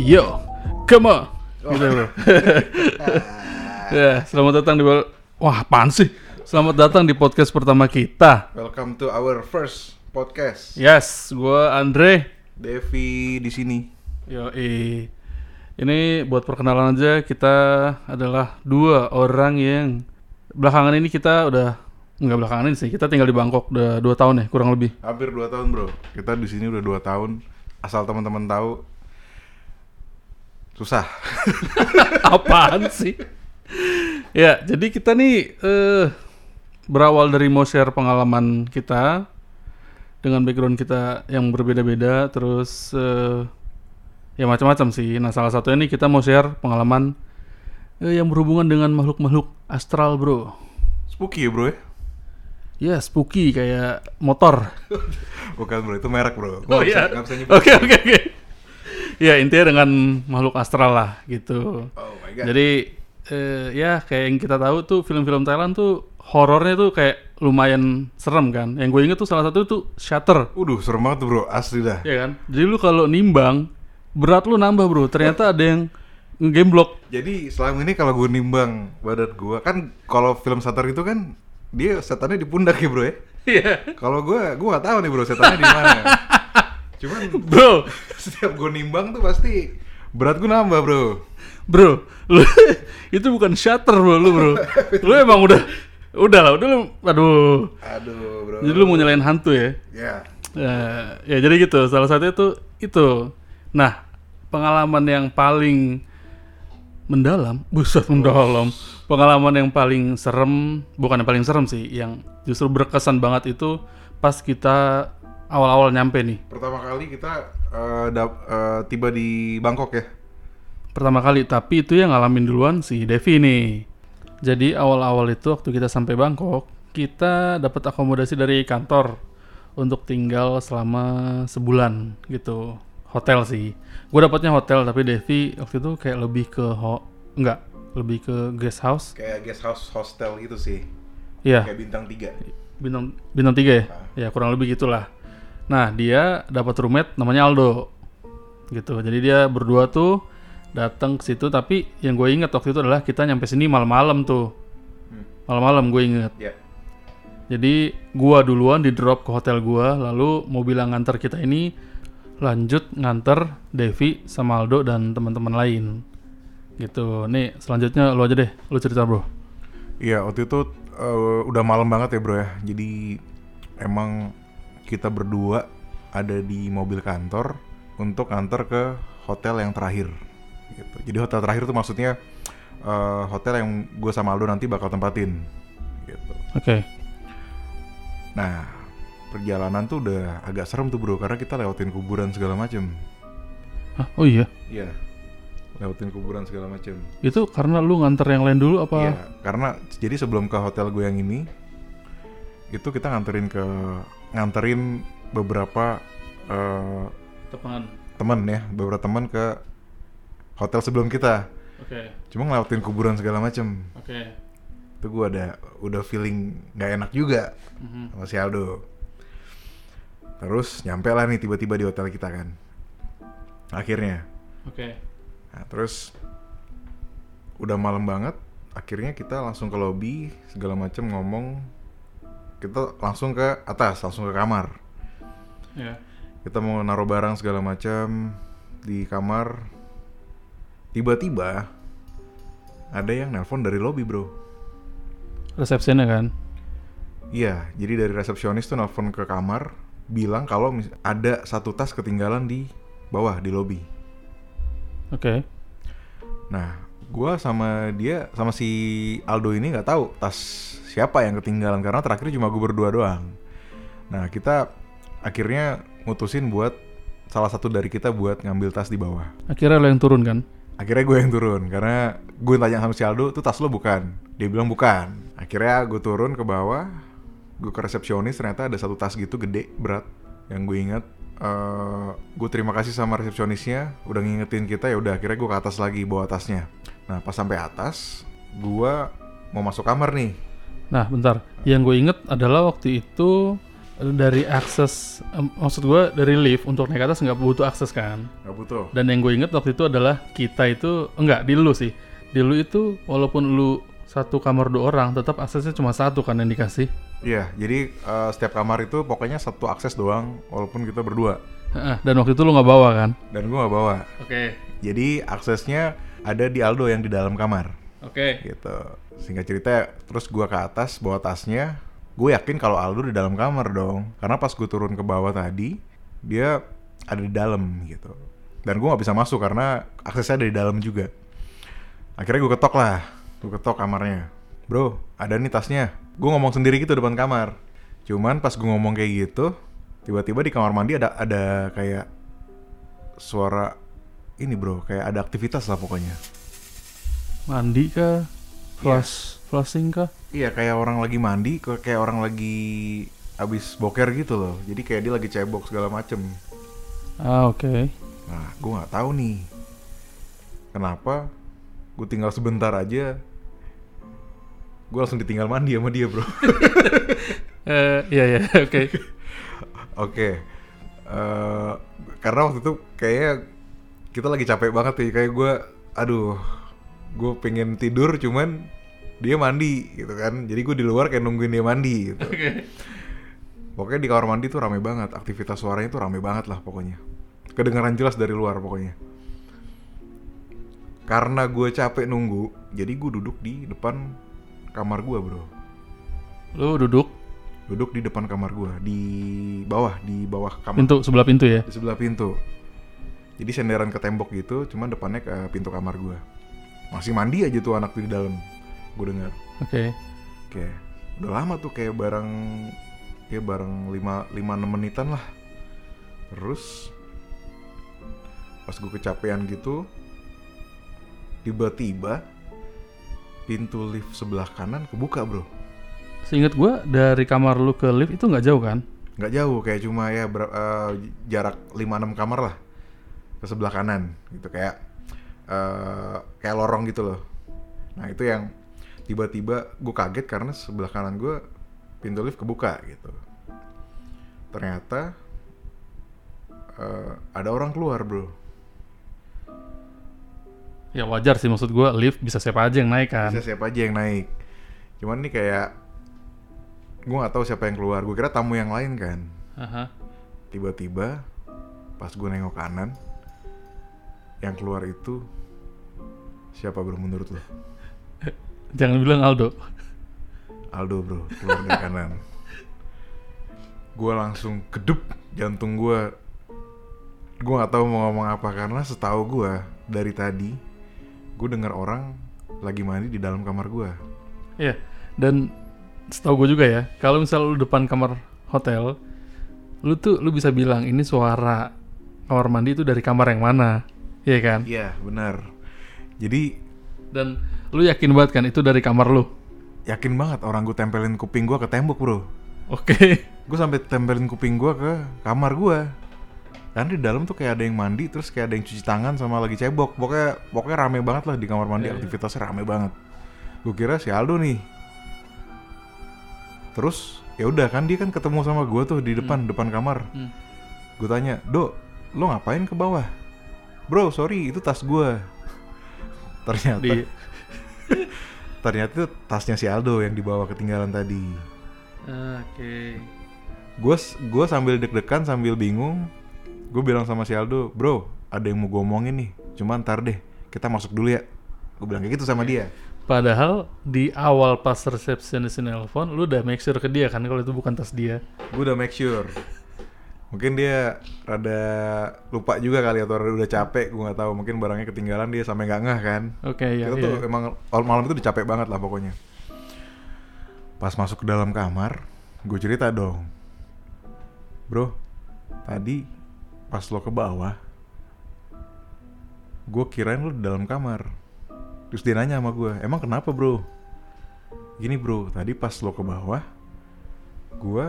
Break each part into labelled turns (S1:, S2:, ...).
S1: Yo, come on. Gitu bro. ya, selamat datang di Wah, apaan sih? Selamat datang di podcast pertama kita.
S2: Welcome to our first podcast.
S1: Yes, gua Andre.
S2: Devi di sini.
S1: Yo, ini buat perkenalan aja kita adalah dua orang yang belakangan ini kita udah nggak belakangan ini sih kita tinggal di Bangkok udah dua tahun ya kurang lebih.
S2: Hampir dua tahun bro. Kita di sini udah dua tahun. Asal teman-teman tahu susah.
S1: Apaan sih? ya, jadi kita nih eh, berawal dari mau share pengalaman kita dengan background kita yang berbeda-beda, terus eh, ya macam-macam sih. Nah, salah satunya nih kita mau share pengalaman eh, yang berhubungan dengan makhluk-makhluk astral, bro.
S2: Spooky ya bro ya?
S1: Ya, spooky kayak motor.
S2: Bukan bro, itu merek bro.
S1: Oh iya. Oke, oke, oke. Ya, intinya dengan makhluk astral lah gitu.
S2: Oh my god.
S1: Jadi eh, ya kayak yang kita tahu tuh film-film Thailand tuh horornya tuh kayak lumayan serem kan. Yang gue inget tuh salah satu tuh Shutter,
S2: Waduh, serem banget tuh bro. Asli dah.
S1: ya kan. Jadi lu kalau nimbang berat lu nambah bro. Ternyata ada yang game block.
S2: Jadi selama ini kalau gue nimbang badan gue kan kalau film satar itu kan dia setannya di pundak ya bro ya.
S1: Iya.
S2: Kalau gue, gue nggak tahu nih bro setannya di mana. Cuman
S1: bro,
S2: setiap gue nimbang tuh pasti berat gue nambah bro.
S1: bro, lu itu bukan Shutter bro lu bro. Lu emang udah udah lah, udah lu aduh.
S2: Aduh bro.
S1: Jadi lu mau nyalain hantu ya?
S2: Ya.
S1: Ya, ya jadi gitu. Salah satunya tuh itu. Nah, pengalaman yang paling mendalam, buset mendalam. Pengalaman yang paling serem, bukan yang paling serem sih, yang justru berkesan banget itu pas kita awal-awal nyampe nih.
S2: Pertama kali kita eh, dap- eh, tiba di Bangkok ya.
S1: Pertama kali, tapi itu yang ngalamin duluan si Devi nih. Jadi awal-awal itu waktu kita sampai Bangkok, kita dapat akomodasi dari kantor untuk tinggal selama sebulan gitu. Hotel sih. Gue dapatnya hotel, tapi Devi waktu itu kayak lebih ke ho enggak, lebih ke guest house.
S2: Kayak guest house hostel gitu sih.
S1: Iya,
S2: Kayak bintang 3.
S1: bintang bintang tiga ya. Ya kurang lebih gitulah. Nah dia dapat roommate namanya Aldo, gitu. Jadi dia berdua tuh datang ke situ. Tapi yang gue inget waktu itu adalah kita nyampe sini malam-malam tuh.
S2: Hmm.
S1: Malam-malam gue inget.
S2: Ya.
S1: Jadi gua duluan di drop ke hotel gua, lalu mobil yang nganter kita ini lanjut nganter Devi sama Aldo dan teman-teman lain. Gitu. Nih selanjutnya lu aja deh, lu cerita bro.
S2: Iya, waktu itu eh, udah malam banget ya, Bro ya. Jadi emang kita berdua ada di mobil kantor untuk nganter ke hotel yang terakhir. Gitu. Jadi hotel terakhir tuh maksudnya eh, hotel yang gue sama Aldo nanti bakal tempatin. Gitu.
S1: Oke.
S2: Nah, perjalanan tuh udah agak serem tuh bro, karena kita lewatin kuburan segala macem.
S1: Hah? Oh iya.
S2: Iya, lewatin kuburan segala macem.
S1: Itu karena lu nganter yang lain dulu apa?
S2: Iya, karena jadi sebelum ke hotel gue yang ini, itu kita nganterin ke nganterin beberapa eh,
S1: Tepan.
S2: teman ya, beberapa teman ke hotel sebelum kita.
S1: Oke.
S2: Cuma ngelewatin kuburan segala macem.
S1: Oke.
S2: Itu gue ada udah feeling nggak enak juga
S1: Mhm.
S2: sama si Aldo. Terus nyampe lah nih tiba-tiba di hotel kita kan. Akhirnya.
S1: Oke.
S2: Nah, terus udah malam banget, akhirnya kita langsung ke lobby segala macem ngomong. Kita langsung ke atas, langsung ke kamar.
S1: Ya.
S2: Kita mau naruh barang segala macam di kamar. Tiba-tiba ada yang nelpon dari lobby, Bro.
S1: Resepsinya kan.
S2: Iya, jadi dari resepsionis tuh nelpon ke kamar bilang kalau mis- ada satu tas ketinggalan di bawah di lobby.
S1: Oke.
S2: Nah, gua sama dia sama si Aldo ini nggak tahu tas siapa yang ketinggalan karena terakhir cuma gue berdua doang. Nah, kita akhirnya mutusin buat salah satu dari kita buat ngambil tas di bawah.
S1: Akhirnya lo yang turun kan?
S2: Akhirnya gue yang turun karena gue tanya sama si Aldo, tuh tas lo bukan? Dia bilang bukan. Akhirnya gue turun ke bawah, gue ke resepsionis ternyata ada satu tas gitu gede berat yang gue ingat. eh gue terima kasih sama resepsionisnya udah ngingetin kita ya udah akhirnya gue ke atas lagi bawa tasnya. Nah pas sampai atas, gue mau masuk kamar nih.
S1: Nah, bentar. Yang gue inget adalah waktu itu dari akses em, maksud gue dari lift untuk naik ke atas nggak butuh akses kan
S2: Gak butuh.
S1: dan yang gue inget waktu itu adalah kita itu enggak di lu sih di lu itu walaupun lu satu kamar dua orang tetap aksesnya cuma satu kan yang dikasih
S2: Iya, jadi eh, setiap kamar itu pokoknya satu akses doang, walaupun kita berdua.
S1: Heeh, dan waktu itu lu nggak bawa kan
S2: Dan gue gak bawa.
S1: oke
S2: Jadi aksesnya ada di Aldo yang di dalam kamar.
S1: Oke.
S2: Gitu. Singkat cerita terus gua ke atas bawa tasnya. Gue yakin kalau Aldo di dalam kamar dong. Karena pas gue turun ke bawah tadi dia ada di dalam gitu. Dan gue nggak bisa masuk karena aksesnya ada di dalam juga. Akhirnya gue ketok lah. Gue ketok kamarnya. Bro ada nih tasnya. Gue ngomong sendiri gitu depan kamar. Cuman pas gue ngomong kayak gitu tiba-tiba di kamar mandi ada ada kayak suara ini bro. Kayak ada aktivitas lah pokoknya
S1: mandi kah flush flushing kah
S2: Iya kayak orang lagi mandi, kayak orang lagi abis boker gitu loh. Jadi kayak dia lagi cebok segala macem.
S1: ah oke
S2: Nah, gue nggak tahu nih kenapa gue tinggal sebentar aja, gue langsung ditinggal mandi sama dia bro.
S1: eh iya iya oke
S2: Oke, Eh, karena waktu itu kayaknya kita lagi capek banget nih. Kayak gue, aduh, gue pengen tidur cuman dia mandi gitu kan. Jadi gue di luar kayak nungguin dia mandi gitu.
S1: oke
S2: Pokoknya di kamar mandi tuh rame banget, aktivitas suaranya tuh rame banget lah pokoknya. Kedengaran jelas dari luar pokoknya. Karena gue capek nunggu, jadi gue duduk di depan kamar gue bro.
S1: lu duduk
S2: Duduk di depan kamar gue, di bawah, di bawah kamar.
S1: pintu sebelah pintu ya
S2: Di sebelah pintu. Jadi senderan ke tembok gitu, cuman depannya ke pintu kamar gue. Masih mandi aja tuh anak tuh di dalam. Gue dengar.
S1: oke
S2: Oke, udah lama tuh kayak bareng ya bareng 5 5 6 menitan lah. Terus pas gue kecapean gitu tiba-tiba pintu lift sebelah kanan kebuka, Bro.
S1: seinget gua dari kamar lu ke lift itu nggak jauh kan
S2: nggak jauh kayak cuma ya ber- eh, jarak 5-6 kamar lah ke sebelah kanan gitu kayak eh, kayak lorong gitu loh. Nah itu yang tiba-tiba gue kaget karena sebelah kanan gue pintu lift kebuka gitu. Ternyata eh, ada orang keluar bro.
S1: Ya wajar sih. Maksud gua lift bisa siapa aja yang naik kan?
S2: Bisa siapa aja yang naik. Cuman ini kayak gue nggak tahu siapa yang keluar. Gue kira tamu yang lain kan? Tiba-tiba pas gue nengok kanan yang keluar itu siapa bro menurut lo
S1: jangan bilang Aldo.
S2: Aldo bro keluar dari kanan. Gue langsung kedep jantung gue gue nggak tahu mau ngomong apa karena setahu gue dari tadi gue dengar orang lagi mandi di dalam kamar gue
S1: Iya, dan setahu gue juga ya, kalau misal lu depan kamar hotel, lu tuh lu bisa bilang ini suara kamar mandi itu dari kamar yang mana, iya kan?
S2: iya benar. Jadi
S1: Dan lu yakin banget kan itu dari kamar lu?
S2: yakin banget orang gue tempelin kuping gue ke tembok bro.
S1: Oke,
S2: gue sampai tempelin kuping gue ke kamar gue karena di dalam tuh kayak ada yang mandi terus kayak ada yang cuci tangan sama lagi cebok. Pokoknya pokoknya rame banget lah di kamar mandi.
S1: Iya, iya.
S2: aktivitasnya rame banget. Gue kira si Aldo nih. Terus ya udah kan dia kan ketemu sama gue tuh di depan depan kamar.
S1: Hmm.
S2: gue tanya do lo ngapain ke bawah bro sorry itu tas gue ternyata
S1: di
S2: ternyata itu tasnya si Aldo yang dibawa ketinggalan tadi.
S1: Oke.
S2: gue gue sambil deg-degan sambil bingung gue bilang sama si Aldo bro ada yang mau gue omongin nih cuman ntar deh kita masuk dulu ya. Gue bilang kayak gitu sama dia.
S1: Padahal di awal pas resepsionis nelpon, lu udah make sure ke dia kan kalau itu bukan tas dia.
S2: gue udah make sure mungkin dia rada lupa juga kali atau rada udah capek gue nggak tahu. Mungkin barangnya ketinggalan dia sampai nggak ngeh kan?
S1: Oke ya.
S2: kita
S1: iya.
S2: tuh emang malam itu udah capek banget lah pokoknya. Pas masuk ke dalam kamar gue cerita dong. Bro tadi pas lo ke bawah gue kirain lo di dalam kamar. Terus dia nanya sama gue emang kenapa bro? Gini bro tadi pas lo ke bawah gue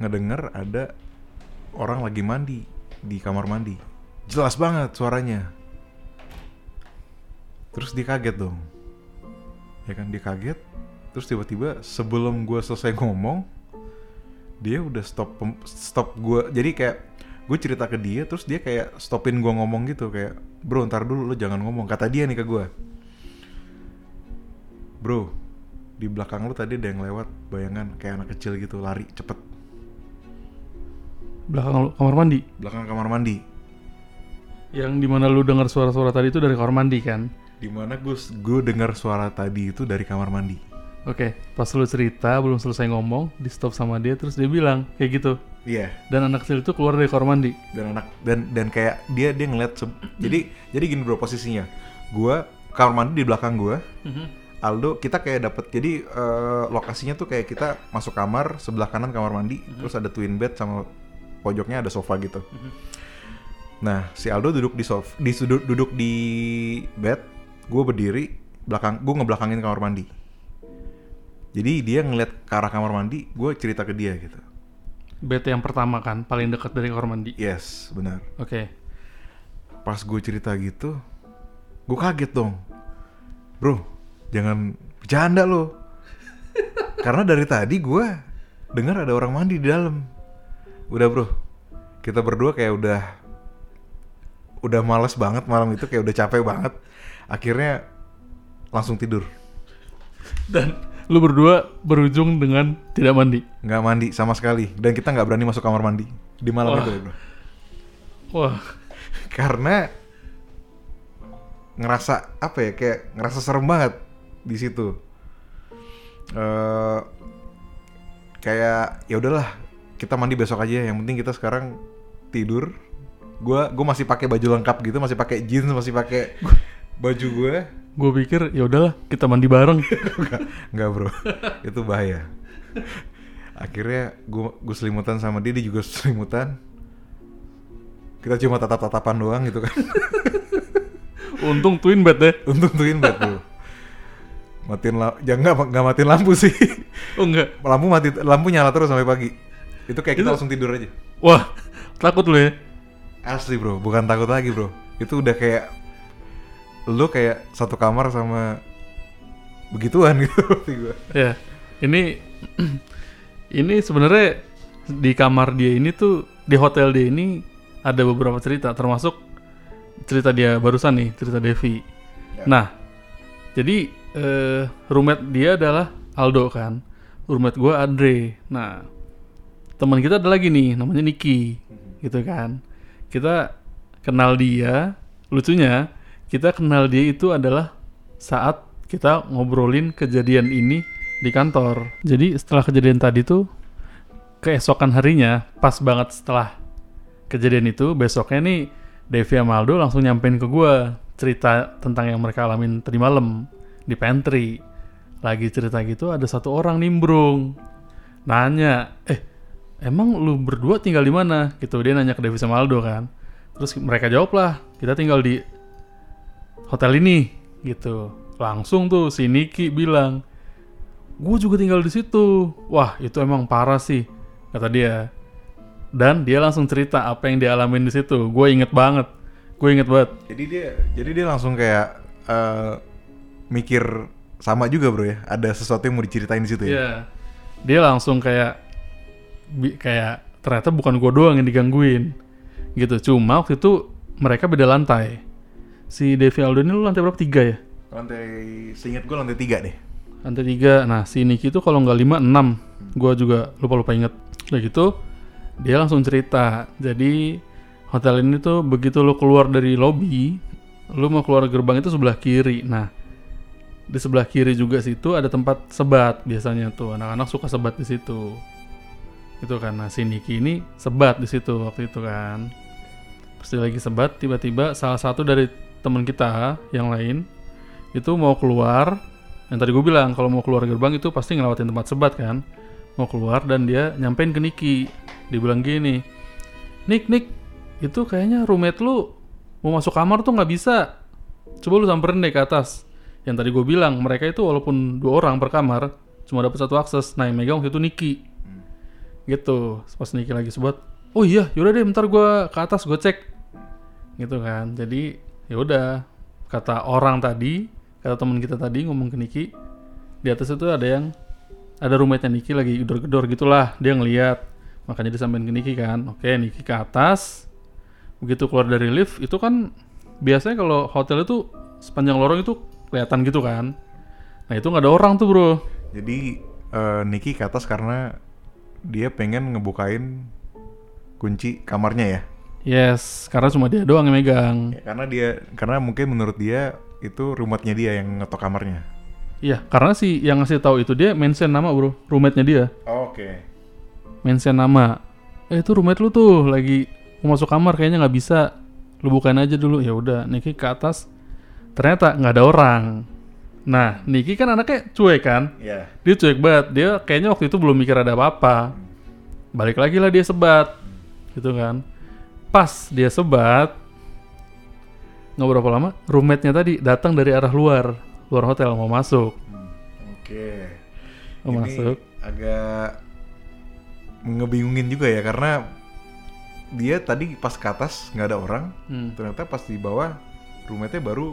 S2: ngedenger ada orang lagi mandi di kamar mandi. Jelas banget suaranya. Terus dia kaget dong. Ya kan dia kaget. Terus tiba-tiba sebelum gue selesai ngomong dia udah stop stop gue jadi kayak gue cerita ke dia terus dia kayak stopin gue ngomong gitu kayak bro ntar dulu lo jangan ngomong kata dia nih ke gue bro di belakang lu tadi ada yang lewat bayangan kayak anak kecil gitu lari cepet
S1: Belakang kamar mandi.
S2: belakang kamar mandi
S1: Yang di mana lu dengar suara-suara tadi itu dari kamar mandi kan?
S2: di mana gue gue dengar suara tadi itu dari kamar mandi
S1: Oke, pas lu cerita belum selesai ngomong, di stop sama dia terus dia bilang kayak gitu.
S2: iya
S1: Dan anak kecil itu keluar dari kamar mandi.
S2: dan anak dan dan kayak dia dia ngeliat jadi jadi gini bro posisinya gue kamar mandi di belakang gue Aldo kita kayak dapet jadi eh, lokasinya tuh kayak kita masuk kamar sebelah kanan kamar mandi terus ada twin bed sama pojoknya ada sofa gitu. Nah si Aldo duduk di sofa di sudut duduk di bed gue berdiri belakang gue ngebelakangin kamar mandi. Jadi dia ngeliat ke arah kamar mandi gue cerita ke dia gitu.
S1: Bed yang pertama kan, paling dekat dari kamar mandi.
S2: yes benar.
S1: Oke.
S2: pas gue cerita gitu gue kaget dong. Bro jangan bercanda lo. Karena dari tadi gue dengar ada orang mandi di dalam udah bro. Kita berdua kayak udah udah males banget malam itu kayak udah capek banget. Akhirnya langsung tidur.
S1: Dan lu berdua berujung dengan tidak mandi.
S2: nggak mandi sama sekali. Dan kita nggak berani masuk kamar mandi di malam
S1: Wah.
S2: itu ya bro.
S1: Wah,
S2: karena ngerasa apa ya kayak ngerasa serem banget di situ. Eh kayak ya udahlah kita mandi besok aja yang penting kita sekarang tidur gua gua masih pakai baju lengkap gitu masih pakai jeans masih pakai baju gue
S1: gue pikir ya udahlah kita mandi bareng.
S2: nggak nggak bro itu bahaya akhirnya gua gue selimutan sama dia dia juga selimutan kita cuma tatap-tatapan doang gitu kan
S1: Untung twin bed deh.
S2: Untung twin bed bro. Matiin lampu, jangan nggak nggak matiin lampu sih.
S1: Oh enggak.
S2: lampu mati, lampu nyala terus sampai pagi. Itu kayak kita
S1: Itu-
S2: langsung tidur aja.
S1: Wah, takut lu ya.
S2: Asli bro, bukan takut lagi bro. Itu udah kayak lu kayak satu kamar sama begituan gitu gua.
S1: Ya, ini ini sebenarnya di kamar dia ini tuh di hotel dia ini ada beberapa cerita, termasuk cerita dia barusan nih, cerita Devi.
S2: Ya.
S1: Nah, jadi eh, roommate dia adalah Aldo kan, roommate gue Andre. Nah, teman kita ada lagi nih, namanya Niki, gitu kan. Kita kenal dia, lucunya kita kenal dia itu adalah saat kita ngobrolin kejadian ini di kantor. Jadi setelah kejadian tadi tuh keesokan harinya pas banget setelah kejadian itu besoknya nih Devi sama Aldo langsung nyampein ke gua cerita tentang yang mereka alamin tadi malam di pantry. Lagi cerita gitu ada satu orang nimbrung nanya, eh emang lu berdua tinggal di mana? Gitu dia nanya ke Devi sama Aldo kan. Terus mereka jawab lah, kita tinggal di hotel ini gitu. Langsung tuh si Niki bilang, gue juga tinggal di situ. Wah itu emang parah sih, kata dia. Dan dia langsung cerita apa yang dia alamin di situ. Gue inget banget, gue inget banget.
S2: Jadi dia jadi dia langsung kayak eh, mikir sama juga bro ya. Ada sesuatu yang mau diceritain di situ ya.
S1: Iya, dia langsung kayak bi- kayak ternyata bukan gue doang yang digangguin, gitu. Cuma waktu itu mereka beda lantai. Si Devi Aldo ini lu lantai berapa tiga ya?
S2: Lantai seingat gue lantai tiga deh.
S1: lantai tiga nah si Niki itu kalau nggak lima enam gue juga lupa lupa inget udah gitu dia langsung cerita jadi hotel ini tuh begitu lo keluar dari lobby lo mau keluar gerbang itu sebelah kiri nah di sebelah kiri juga situ ada tempat sebat biasanya tuh anak-anak suka sebat di situ itu nah si Niki ini sebat di situ waktu itu kan. Pasti lagi sebat tiba-tiba salah satu dari teman kita yang lain itu mau keluar yang tadi gue bilang kalau mau keluar gerbang itu pasti ngelewatin tempat sebat kan. Mau keluar dan dia nyampein ke Niki. Dia bilang gini Nik Nik itu kayaknya roommate lu mau masuk kamar tuh nggak bisa. Coba lu samperin deh ke atas. Yang tadi gue bilang mereka itu walaupun dua orang per kamar cuma dapat satu akses nah yang megang waktu itu Niki gitu pas Niki lagi sebat oh iya yaudah deh bentar gue ke atas gue cek gitu kan jadi ya udah kata orang tadi kata teman kita tadi ngomong ke Niki di atas itu ada yang ada roommate-nya Niki lagi gedor-gedor gitulah dia ngeliat Makanya disampaikan ke Niki kan. Oke, Niki ke atas. Begitu keluar dari lift, itu kan biasanya kalau hotel itu sepanjang lorong itu kelihatan gitu kan. Nah itu nggak ada orang tuh bro.
S2: Jadi eh, Niki ke atas karena dia pengen ngebukain kunci kamarnya ya.
S1: Yes, karena cuma dia doang yang megang.
S2: Ya, Karena dia karena mungkin menurut dia itu rumahnya dia yang ngetok kamarnya.
S1: Iya, karena si yang ngasih tahu itu dia mention nama bro, roommate-nya dia.
S2: Oke.
S1: Mention nama. Eh itu roommate lu tuh lagi mau masuk kamar kayaknya nggak bisa. Lu bukain aja dulu. Ya udah, Niki ke atas. Ternyata nggak ada orang. Nah, Niki kan anaknya cuek kan.
S2: Ya.
S1: Dia cuek banget. Dia kayaknya waktu itu belum mikir ada apa-apa. Balik lagi lah dia sebat. Gitu kan. Pas dia sebat, nggak berapa lama, roommate-nya tadi datang dari arah luar, luar hotel mau masuk.
S2: Oke.
S1: Mau
S2: Ini
S1: masuk.
S2: agak ngebingungin juga ya karena dia tadi pas ke atas nggak ada orang,
S1: Hmm.
S2: ternyata pas di bawah roommate-nya baru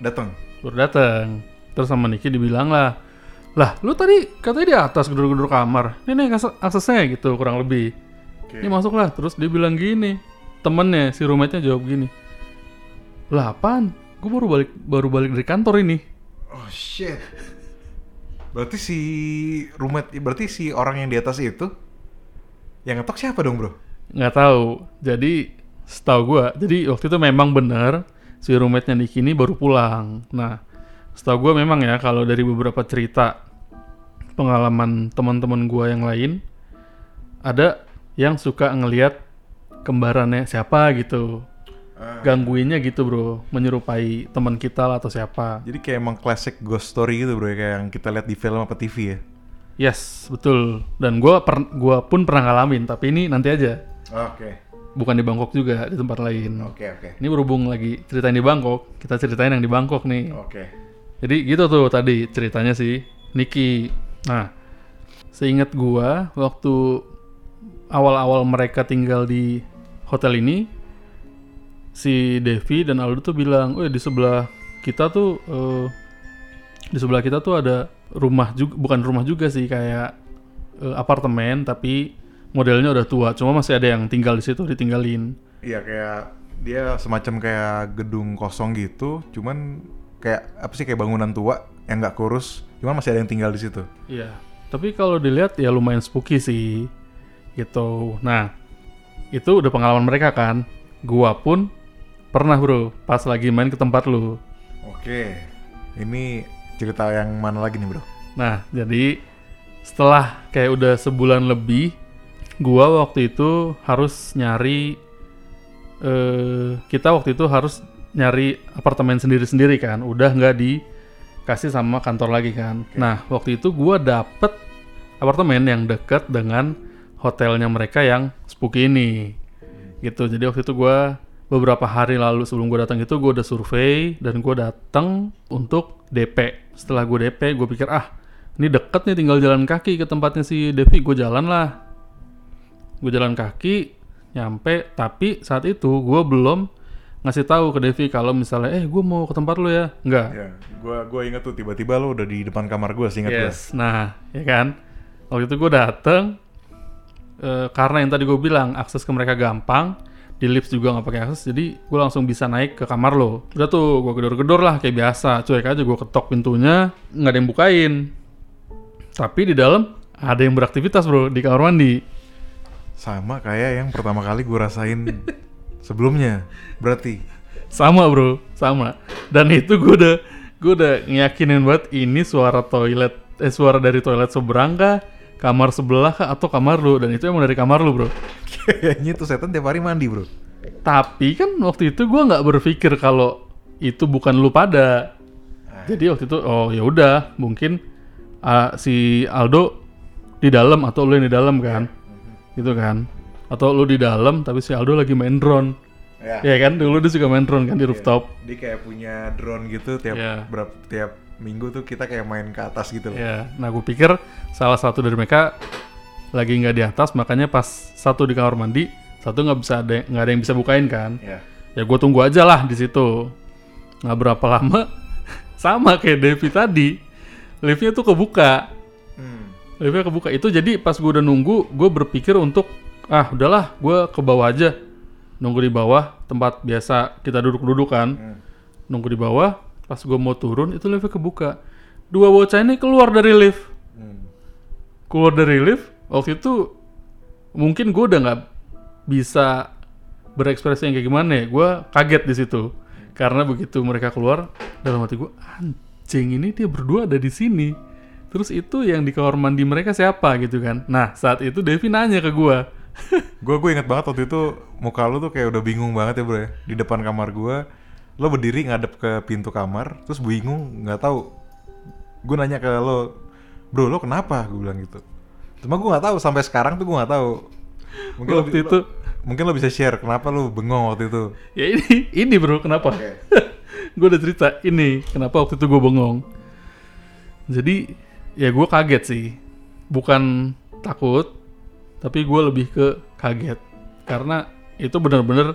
S2: datang.
S1: Baru datang. Terus sama Niki dibilang lah, lah lu tadi katanya di atas gedor-gedor kamar. Ini nih akses- aksesnya gitu kurang lebih.
S2: Oke.
S1: Ini masuklah. Terus dia bilang gini, temennya si roommate-nya jawab gini, lah apaan? Gue baru balik baru balik dari kantor ini.
S2: Oh shit. Berarti si roommate, berarti si orang yang di atas itu yang ngetok siapa dong bro?
S1: nggak tahu. Jadi setahu gua, jadi waktu itu memang benar si roommate-nya Niki ini baru pulang. Nah, setahu gua memang ya kalau dari beberapa cerita pengalaman teman-teman gua yang lain ada yang suka ngelihat kembarannya siapa gitu. Gangguinnya gitu, Bro. Menyerupai teman kita lah atau siapa.
S2: Jadi kayak emang classic ghost story gitu bro, kayak yang kita lihat di film apa TV ya?
S1: Yes, betul. Dan gua per- gua pun pernah ngalamin, tapi ini nanti aja.
S2: Oke,
S1: Bukan di Bangkok juga, di tempat lain.
S2: oke, oke,
S1: Ini berhubung lagi ceritain di Bangkok, kita ceritain yang di Bangkok nih.
S2: oke.
S1: Jadi gitu tuh tadi ceritanya sih Niki. Nah, seingat gua waktu awal-awal mereka tinggal di hotel ini, si Devi dan Aldo tuh bilang, "Oh di sebelah kita tuh eh, di sebelah kita tuh ada rumah juga, bukan rumah juga sih kayak eh, apartemen tapi modelnya udah tua, cuma masih ada yang tinggal di situ ditinggalin."
S2: Iya kayak dia semacam kayak gedung kosong gitu, cuman kayak apa sih kayak bangunan tua yang nggak kurus, cuman masih ada yang tinggal di situ.
S1: Iya. Tapi kalau dilihat ya lumayan spooky sih. Gitu. Nah, itu udah pengalaman mereka kan. Gua pun pernah, Bro, pas lagi main ke tempat lu.
S2: Oke, ini cerita yang mana lagi nih bro?
S1: Nah, jadi setelah kayak udah sebulan lebih, gua waktu itu harus nyari eh kita waktu itu harus nyari apartemen sendiri-sendiri kan. Udah nggak dikasih sama kantor lagi kan. Nah, waktu itu gua dapet apartemen yang deket dengan hotelnya mereka yang spooky ini. Gitu. Jadi waktu itu gua beberapa hari lalu sebelum gue datang itu gue udah survei dan gue datang untuk DP. Setelah gue DP, gue pikir ah ini deket nih tinggal jalan kaki ke tempatnya si Devi. Gue jalan lah. Gue jalan kaki nyampe, tapi saat itu gue belum ngasih tahu ke Devi kalau misalnya eh gue mau ke tempat lu ya. Enggak.
S2: Ya, gua gua inget tuh tiba-tiba lo udah di depan kamar gua sih inget.
S1: Yes. Nah, ya kan. Waktu itu gue dateng eh, karena yang tadi gue bilang akses ke mereka gampang, di lift juga nggak pakai akses, jadi gue langsung bisa naik ke kamar lo. Udah tuh, gue gedor-gedor lah kayak biasa, cuek aja gue ketok pintunya, nggak ada yang bukain. Tapi di dalam ada yang beraktivitas bro di kamar mandi.
S2: Sama kayak yang pertama kali gua rasain sebelumnya. Berarti
S1: Sama bro, sama. Dan itu gue udah gue udah ngiyakinin banget ini suara toilet, eh suara dari toilet seberang kah, kamar sebelah kah, atau kamar lu. Dan itu emang dari kamar lu bro.
S2: kayaknya tuh setan tiap hari mandi bro.
S1: Tapi kan waktu itu gua nggak berpikir kalau itu bukan lu pada. Jadi waktu itu oh ya udah mungkin ah, si Aldo di dalam atau lu yang di dalam kan, gitu kan? Atau lu di dalam tapi si Aldo lagi main drone,
S2: Ya.
S1: ya kan? Dulu dia suka main drone kan di rooftop.
S2: Dia kayak punya drone gitu tiap
S1: Iya.
S2: berapa tiap minggu tuh kita kayak main ke atas gitu loh.
S1: Ya, nah gue pikir salah satu dari mereka lagi nggak di atas, makanya pas satu di kamar mandi, satu nggak bisa ada nggak ada yang bisa bukain kan?
S2: Ya.
S1: ya gue tunggu aja lah di situ nggak berapa lama sama kayak Devi tadi liftnya tuh kebuka. Liftnya kebuka itu jadi pas gue udah nunggu gue berpikir untuk ah udahlah gue ke bawah aja. Nunggu di bawah tempat biasa kita duduk-duduk kan.
S2: Hmm.
S1: nunggu di bawah pas gue mau turun itu liftnya kebuka. Dua bocah ini keluar dari lift.
S2: Hmm.
S1: keluar dari lift waktu itu mungkin gue udah nggak bisa berekspresi yang kayak gimana ya. Gue kaget di situ. Karena begitu mereka keluar dalam hati gue anjing ini dia berdua ada di sini terus itu yang di kamar mandi mereka siapa gitu kan? Nah saat itu Devi nanya ke gue
S2: Gue gue inget banget waktu itu muka lu tuh kayak udah bingung banget ya bro ya. Di depan kamar gue lo berdiri ngadep ke pintu kamar terus bingung nggak tahu. Gue nanya ke lo bro lo kenapa? Gue bilang gitu. Cuma gue nggak tahu sampai sekarang tuh gue nggak tahu. Mungkin lo,
S1: waktu itu
S2: lo- mungkin lo bisa share kenapa lo bengong waktu itu.
S1: Ya ini ini bro kenapa? Gue udah cerita ini kenapa waktu itu gue bengong. Jadi ya gue kaget sih. Bukan takut tapi gue lebih ke kaget. Karena itu bener-bener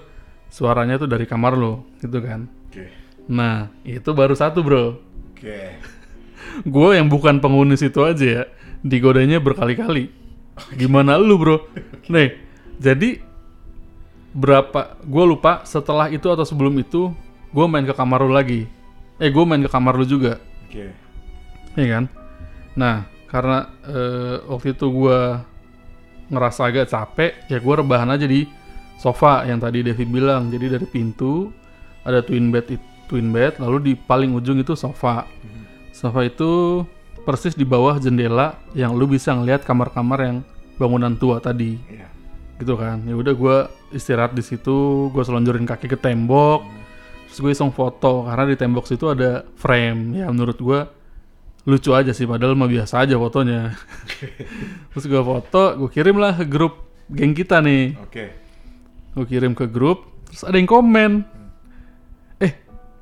S1: suaranya tuh dari kamar lo gitu kan.
S2: Oke.
S1: Nah itu baru satu bro.
S2: Oke.
S1: Gue yang bukan penghuni situ aja ya digodanya berkali-kali. Gimana lu bro? Nih jadi berapa gue lupa setelah itu atau sebelum itu gue main ke kamar lu lagi. Eh gue main ke kamar lu juga.
S2: Oke.
S1: Iya kan? Nah, karena eh, waktu itu gua ngerasa agak capek, ya gua rebahan aja di sofa yang tadi Devi bilang. Jadi dari pintu ada twin bed, twin bed, lalu di paling ujung itu sofa. Sofa itu persis di bawah jendela yang lu bisa ngelihat kamar-kamar yang bangunan tua tadi,
S2: Iya.
S1: gitu kan? Ya udah gua istirahat di situ, gua selonjorin kaki ke tembok, terus gue iseng foto karena di tembok situ ada frame. Ya menurut gua lucu aja sih padahal mah biasa aja fotonya. Terus gue foto gue kirim lah ke grup geng kita nih.
S2: Oke.
S1: Gue kirim ke grup terus ada yang komen. Eh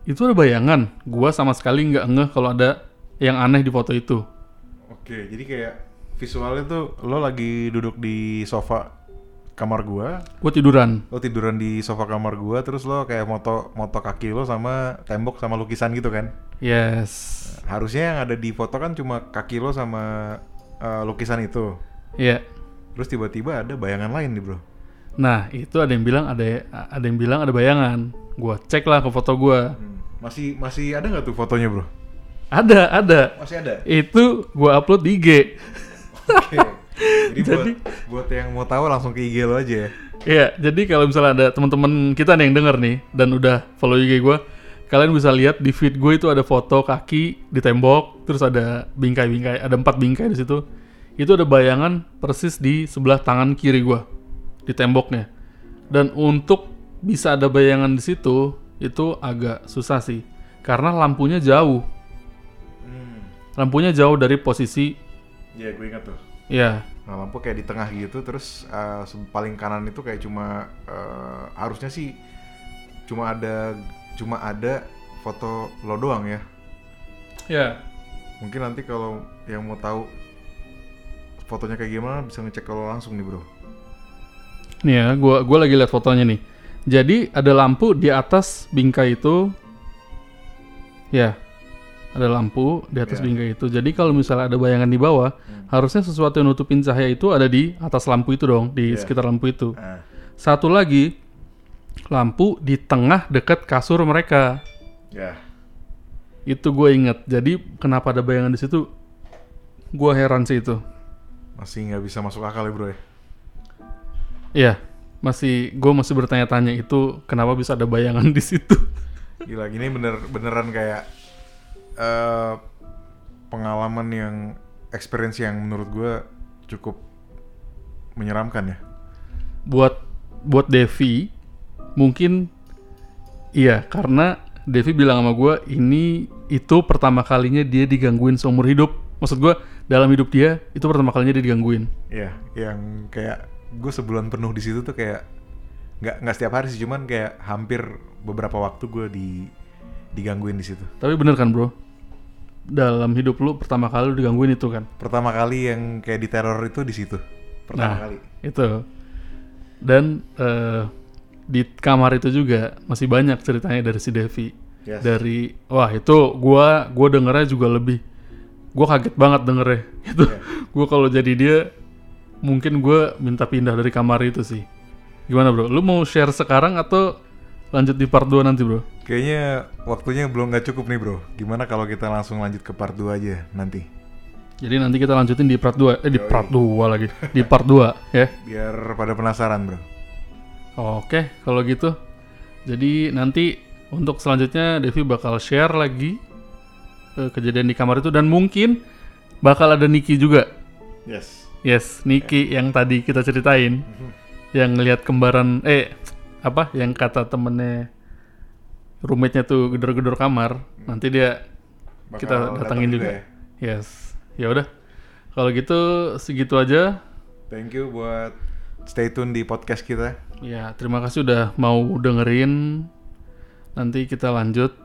S1: itu ada bayangan. Gue sama sekali nggak ngeh kalau ada yang aneh di foto itu.
S2: Oke, jadi kayak visualnya tuh lo lagi duduk di sofa kamar gua,
S1: gue tiduran
S2: lo tiduran di sofa kamar gua, terus lo kayak moto moto kaki lo sama tembok sama lukisan gitu kan?
S1: yes
S2: Harusnya yang ada di foto kan cuma kaki lo sama eh, lukisan itu.
S1: Iya
S2: Terus tiba-tiba ada bayangan lain nih bro.
S1: nah itu ada yang bilang ada ada yang bilang ada bayangan gue cek lah ke foto gue
S2: Masih masih ada nggak tuh fotonya bro?
S1: ada ada
S2: Masih ada.
S1: itu gue upload di IG
S2: Oke. Jadi,
S1: Jadi-
S2: buat buat yang mau tahu langsung ke IG lo aja ya.
S1: Iya, jadi kalau misalnya ada teman-teman kita nih yang denger nih dan udah follow IG gue, kalian bisa lihat di feed gue itu ada foto kaki di tembok, terus ada bingkai-bingkai, ada empat bingkai di situ. Itu ada bayangan persis di sebelah tangan kiri gue di temboknya. Dan untuk bisa ada bayangan di situ itu agak susah sih, karena lampunya jauh.
S2: Hmm.
S1: Lampunya jauh dari posisi,
S2: Ya gue ingat tuh.
S1: ya,
S2: Nah lampu kayak di tengah gitu, terus eh, se- paling kanan itu kayak cuma eh, harusnya sih cuma ada cuma ada foto lo doang ya.
S1: ya,
S2: Mungkin nanti kalau yang mau tahu fotonya kayak gimana bisa ngecek kalau langsung nih bro.
S1: Nih ya, gua gua lagi lihat fotonya nih. Jadi ada lampu di atas bingkai itu. Ya. Ada lampu di atas
S2: Ya.
S1: bingkai itu. Jadi kalau misalnya ada bayangan di bawah, harusnya sesuatu yang nutupin cahaya itu ada di atas lampu itu dong, di
S2: Ya.
S1: sekitar lampu itu.
S2: Nah,
S1: Satu lagi lampu di tengah dekat kasur mereka.
S2: ya.
S1: Itu gue inget. Jadi kenapa ada bayangan di situ? Gua heran sih itu.
S2: Masih nggak bisa masuk akal ya bro ya.
S1: Iya, masih gue masih bertanya-tanya itu kenapa bisa ada bayangan di situ.
S2: Gila gini bener beneran kayak eh pengalaman yang experience yang menurut gue cukup menyeramkan ya.
S1: buat buat Devi mungkin iya karena Devi bilang sama gue ini itu pertama kalinya dia digangguin seumur hidup maksud gue dalam hidup dia itu pertama kalinya dia digangguin
S2: Iya, yang kayak gue sebulan penuh di situ tuh kayak nggak nggak setiap hari sih, cuman kayak hampir beberapa waktu gue di digangguin di situ.
S1: tapi bener kan bro dalam hidup lu pertama kali lu digangguin itu kan
S2: Pertama kali yang kayak diteror itu di situ. Pertama
S1: Nah.
S2: kali.
S1: itu dan eh, di kamar itu juga masih banyak ceritanya dari si Devi
S2: Yes.
S1: dari wah itu gua gua dengernya juga lebih gue kaget banget denger ya gitu
S2: Iya.
S1: gue kalau jadi dia mungkin gue minta pindah dari kamar itu sih gimana bro lu mau share sekarang atau lanjut di part 2 nanti bro
S2: Kayaknya waktunya belum nggak cukup nih bro. Gimana kalau kita langsung lanjut ke part 2 aja nanti?
S1: jadi nanti kita lanjutin di part 2 eh di
S2: Yoi.
S1: part 2 lagi di part 2 ya
S2: Biar pada penasaran bro.
S1: Oke, kalau gitu. Jadi nanti untuk selanjutnya Devi bakal share lagi eh, kejadian di kamar itu dan mungkin bakal ada Niki juga.
S2: Yes.
S1: Yes, Niki yang tadi kita ceritain yang ngelihat kembaran eh apa yang kata temennya roommate-nya tuh gedor-gedor kamar. Nanti dia
S2: Bakal
S1: kita
S2: datang
S1: datangin
S2: juga
S1: juga. Yes. Ya udah. Kalau gitu segitu aja.
S2: Thank you buat stay tune di podcast kita.
S1: Ya, terima kasih udah mau dengerin. Nanti kita lanjut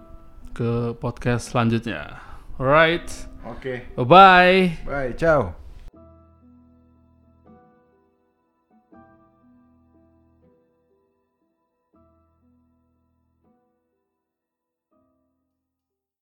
S1: ke podcast selanjutnya. Alright,
S2: Oke.
S1: bye bye.
S2: Bye. Ciao.